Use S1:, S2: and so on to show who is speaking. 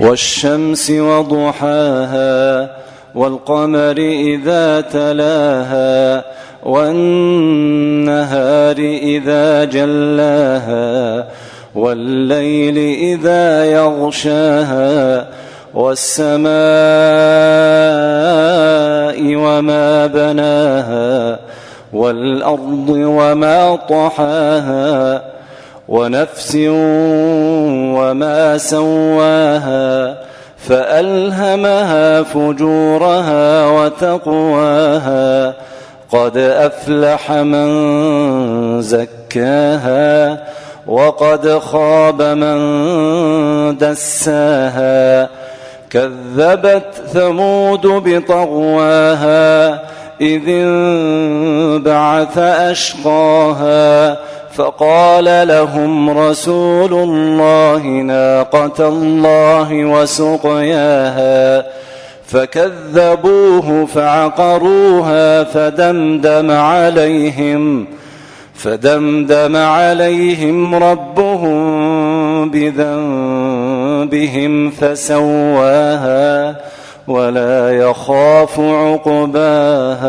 S1: والشمس وضحاها والقمر إذا تلاها والنهار إذا جلاها والليل إذا يغشاها والسماء وما بناها والأرض وما طحاها ونفس وما سواها فألهمها فجورها وتقواها قد أفلح من زكاها وقد خاب من دساها كذبت ثمود بطغواها إذ انبعث أشقاها فقال لهم رسول الله ناقة الله وسقياها فكذبوه فعقروها فدمدم عليهم فدمدم عليهم ربهم بذنبهم فسواها ولا يخاف عقباها.